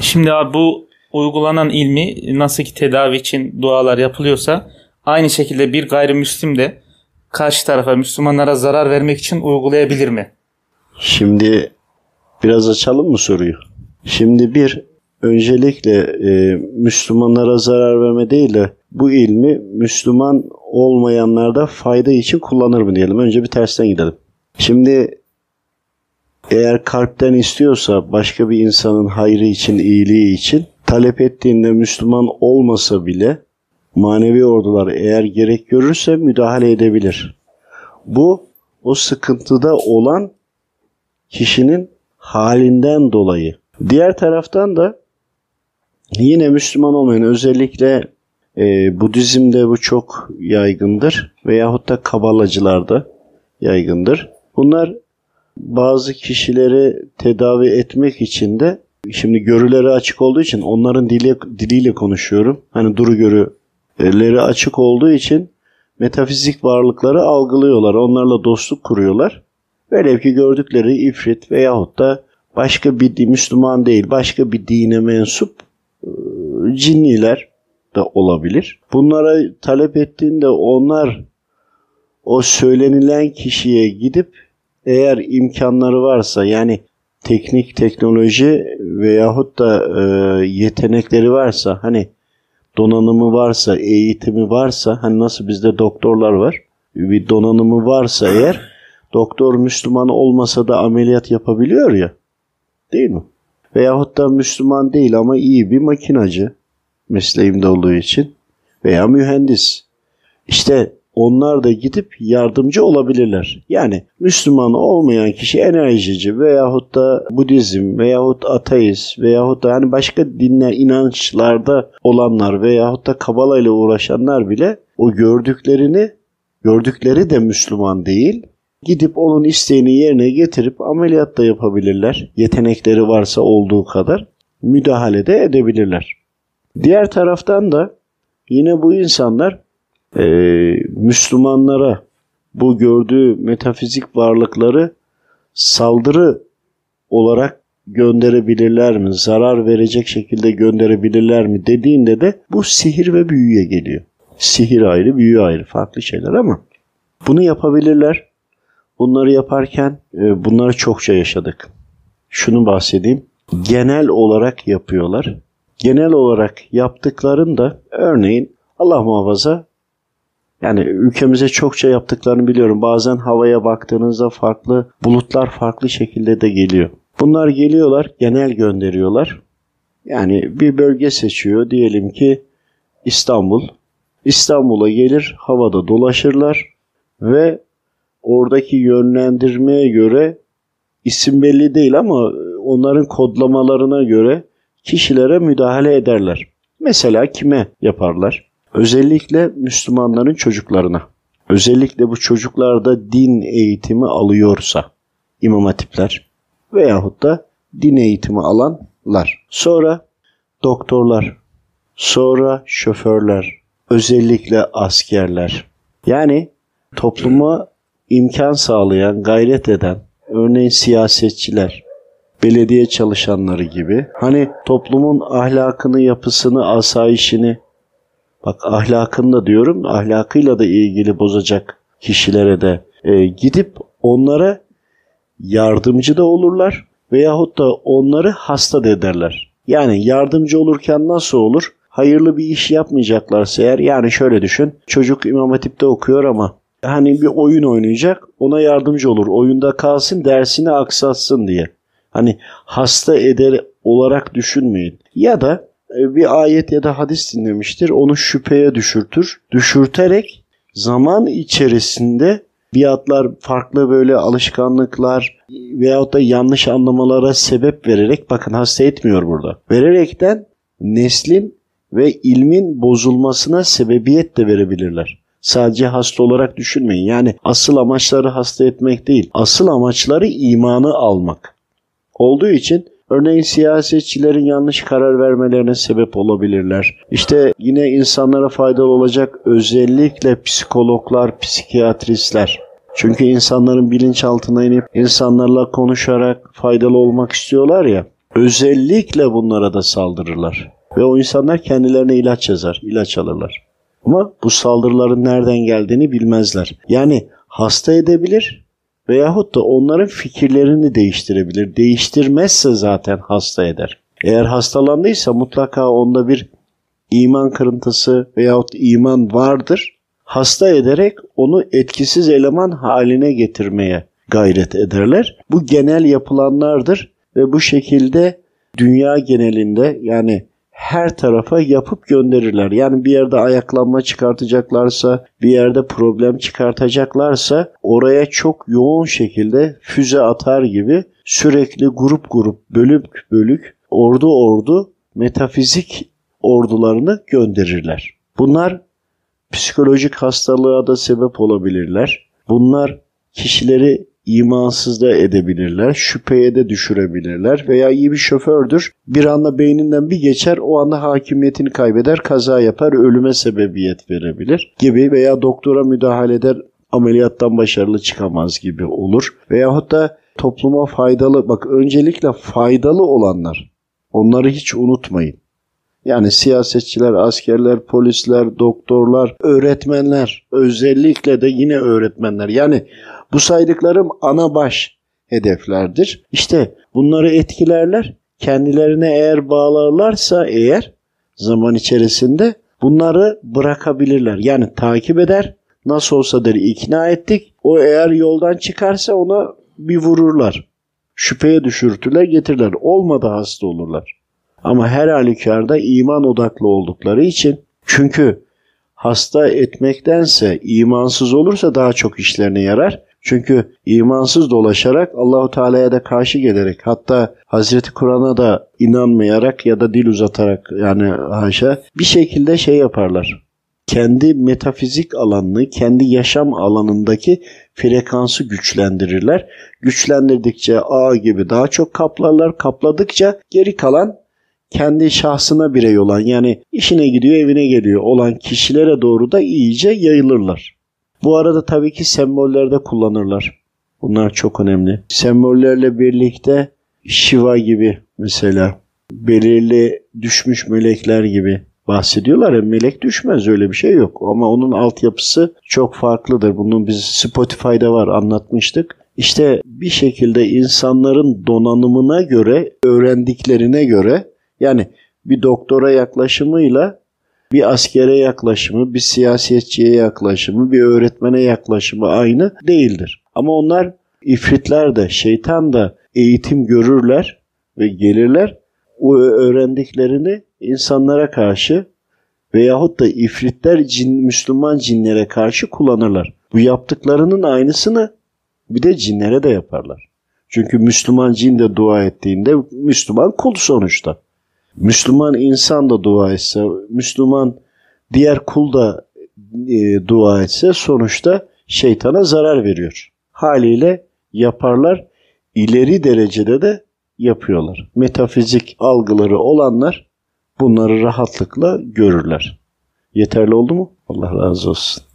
Şimdi abi bu uygulanan ilmi nasıl ki tedavi için dualar yapılıyorsa aynı şekilde bir gayrimüslim de karşı tarafa Müslümanlara zarar vermek için uygulayabilir mi? Şimdi biraz açalım mı soruyu? Şimdi bir öncelikle e, Müslümanlara zarar verme değil de bu ilmi Müslüman olmayanlarda fayda için kullanır mı diyelim. Önce bir tersten gidelim. Şimdi eğer kalpten istiyorsa başka bir insanın hayrı için, iyiliği için talep ettiğinde Müslüman olmasa bile manevi ordular eğer gerek görürse müdahale edebilir. Bu o sıkıntıda olan kişinin halinden dolayı. Diğer taraftan da yine Müslüman olmayan özellikle e, Budizm'de bu çok yaygındır veyahut da kabalacılarda yaygındır. Bunlar bazı kişileri tedavi etmek için de şimdi görüleri açık olduğu için onların dili, diliyle konuşuyorum. Hani duru görüleri açık olduğu için metafizik varlıkları algılıyorlar. Onlarla dostluk kuruyorlar. Velev ki gördükleri ifrit veyahut da başka bir Müslüman değil, başka bir dine mensup e, cinniler de olabilir. Bunlara talep ettiğinde onlar o söylenilen kişiye gidip eğer imkanları varsa yani teknik teknoloji veyahut da e, yetenekleri varsa hani donanımı varsa eğitimi varsa hani nasıl bizde doktorlar var bir donanımı varsa eğer doktor Müslüman olmasa da ameliyat yapabiliyor ya değil mi? Veyahut da Müslüman değil ama iyi bir makinacı mesleğimde olduğu için veya mühendis. İşte onlar da gidip yardımcı olabilirler. Yani Müslüman olmayan kişi enerjici veyahut da Budizm veyahut ateist veyahut da yani başka dinler, inançlarda olanlar veyahut da Kabala ile uğraşanlar bile o gördüklerini gördükleri de Müslüman değil. Gidip onun isteğini yerine getirip ameliyat da yapabilirler. Yetenekleri varsa olduğu kadar müdahale de edebilirler. Diğer taraftan da yine bu insanlar e, Müslümanlara bu gördüğü metafizik varlıkları saldırı olarak gönderebilirler mi? Zarar verecek şekilde gönderebilirler mi dediğinde de bu sihir ve büyüye geliyor. Sihir ayrı, büyü ayrı farklı şeyler ama bunu yapabilirler. Bunları yaparken e, bunları çokça yaşadık. Şunu bahsedeyim. Genel olarak yapıyorlar. Genel olarak yaptıklarında örneğin Allah muhafaza yani ülkemize çokça yaptıklarını biliyorum. Bazen havaya baktığınızda farklı bulutlar farklı şekilde de geliyor. Bunlar geliyorlar, genel gönderiyorlar. Yani bir bölge seçiyor. Diyelim ki İstanbul. İstanbul'a gelir, havada dolaşırlar ve oradaki yönlendirmeye göre isim belli değil ama onların kodlamalarına göre kişilere müdahale ederler. Mesela kime yaparlar? Özellikle Müslümanların çocuklarına. Özellikle bu çocuklarda din eğitimi alıyorsa imam hatipler veyahut da din eğitimi alanlar. Sonra doktorlar, sonra şoförler, özellikle askerler. Yani topluma imkan sağlayan, gayret eden, örneğin siyasetçiler, belediye çalışanları gibi. Hani toplumun ahlakını, yapısını, asayişini, bak ahlakını da diyorum, ahlakıyla da ilgili bozacak kişilere de e, gidip onlara yardımcı da olurlar veyahut da onları hasta da ederler. Yani yardımcı olurken nasıl olur? Hayırlı bir iş yapmayacaklarsa eğer yani şöyle düşün. Çocuk İmam Hatip'te okuyor ama hani bir oyun oynayacak ona yardımcı olur. Oyunda kalsın dersini aksatsın diye. Hani hasta eder olarak düşünmeyin. Ya da bir ayet ya da hadis dinlemiştir. Onu şüpheye düşürtür. Düşürterek zaman içerisinde biatlar, farklı böyle alışkanlıklar veyahut da yanlış anlamalara sebep vererek bakın hasta etmiyor burada. Vererekten neslin ve ilmin bozulmasına sebebiyet de verebilirler. Sadece hasta olarak düşünmeyin. Yani asıl amaçları hasta etmek değil. Asıl amaçları imanı almak. Olduğu için Örneğin siyasetçilerin yanlış karar vermelerine sebep olabilirler. İşte yine insanlara faydalı olacak özellikle psikologlar, psikiyatristler. Çünkü insanların bilinçaltına inip insanlarla konuşarak faydalı olmak istiyorlar ya. Özellikle bunlara da saldırırlar. Ve o insanlar kendilerine ilaç yazar, ilaç alırlar. Ama bu saldırıların nereden geldiğini bilmezler. Yani hasta edebilir veyahut da onların fikirlerini değiştirebilir. Değiştirmezse zaten hasta eder. Eğer hastalandıysa mutlaka onda bir iman kırıntısı veyahut iman vardır. Hasta ederek onu etkisiz eleman haline getirmeye gayret ederler. Bu genel yapılanlardır ve bu şekilde dünya genelinde yani her tarafa yapıp gönderirler. Yani bir yerde ayaklanma çıkartacaklarsa, bir yerde problem çıkartacaklarsa oraya çok yoğun şekilde füze atar gibi sürekli grup grup, bölük bölük, ordu ordu metafizik ordularını gönderirler. Bunlar psikolojik hastalığa da sebep olabilirler. Bunlar kişileri imansız da edebilirler, şüpheye de düşürebilirler veya iyi bir şofördür. Bir anda beyninden bir geçer, o anda hakimiyetini kaybeder, kaza yapar, ölüme sebebiyet verebilir gibi veya doktora müdahale eder, ameliyattan başarılı çıkamaz gibi olur. Veyahut da topluma faydalı, bak öncelikle faydalı olanlar, onları hiç unutmayın. Yani siyasetçiler, askerler, polisler, doktorlar, öğretmenler, özellikle de yine öğretmenler. Yani bu saydıklarım ana baş hedeflerdir. İşte bunları etkilerler. Kendilerine eğer bağlarlarsa eğer zaman içerisinde bunları bırakabilirler. Yani takip eder. Nasıl olsa der ikna ettik. O eğer yoldan çıkarsa ona bir vururlar. Şüpheye düşürtüler getirirler. Olmadı hasta olurlar. Ama her halükarda iman odaklı oldukları için çünkü hasta etmektense imansız olursa daha çok işlerine yarar. Çünkü imansız dolaşarak Allahu Teala'ya da karşı gelerek hatta Hazreti Kur'an'a da inanmayarak ya da dil uzatarak yani haşa bir şekilde şey yaparlar. Kendi metafizik alanını, kendi yaşam alanındaki frekansı güçlendirirler. Güçlendirdikçe ağ gibi daha çok kaplarlar. Kapladıkça geri kalan kendi şahsına birey olan yani işine gidiyor evine geliyor olan kişilere doğru da iyice yayılırlar. Bu arada tabii ki semboller de kullanırlar. Bunlar çok önemli. Sembollerle birlikte Shiva gibi mesela belirli düşmüş melekler gibi bahsediyorlar ya melek düşmez öyle bir şey yok ama onun altyapısı çok farklıdır. Bunun biz Spotify'da var anlatmıştık. İşte bir şekilde insanların donanımına göre, öğrendiklerine göre yani bir doktora yaklaşımıyla bir askere yaklaşımı, bir siyasetçiye yaklaşımı, bir öğretmene yaklaşımı aynı değildir. Ama onlar ifritler de, şeytan da eğitim görürler ve gelirler. O öğrendiklerini insanlara karşı veyahut da ifritler cin, Müslüman cinlere karşı kullanırlar. Bu yaptıklarının aynısını bir de cinlere de yaparlar. Çünkü Müslüman cin de dua ettiğinde Müslüman kul sonuçta. Müslüman insan da dua etse, Müslüman diğer kul da e, dua etse sonuçta şeytana zarar veriyor. Haliyle yaparlar, ileri derecede de yapıyorlar. Metafizik algıları olanlar bunları rahatlıkla görürler. Yeterli oldu mu? Allah razı olsun.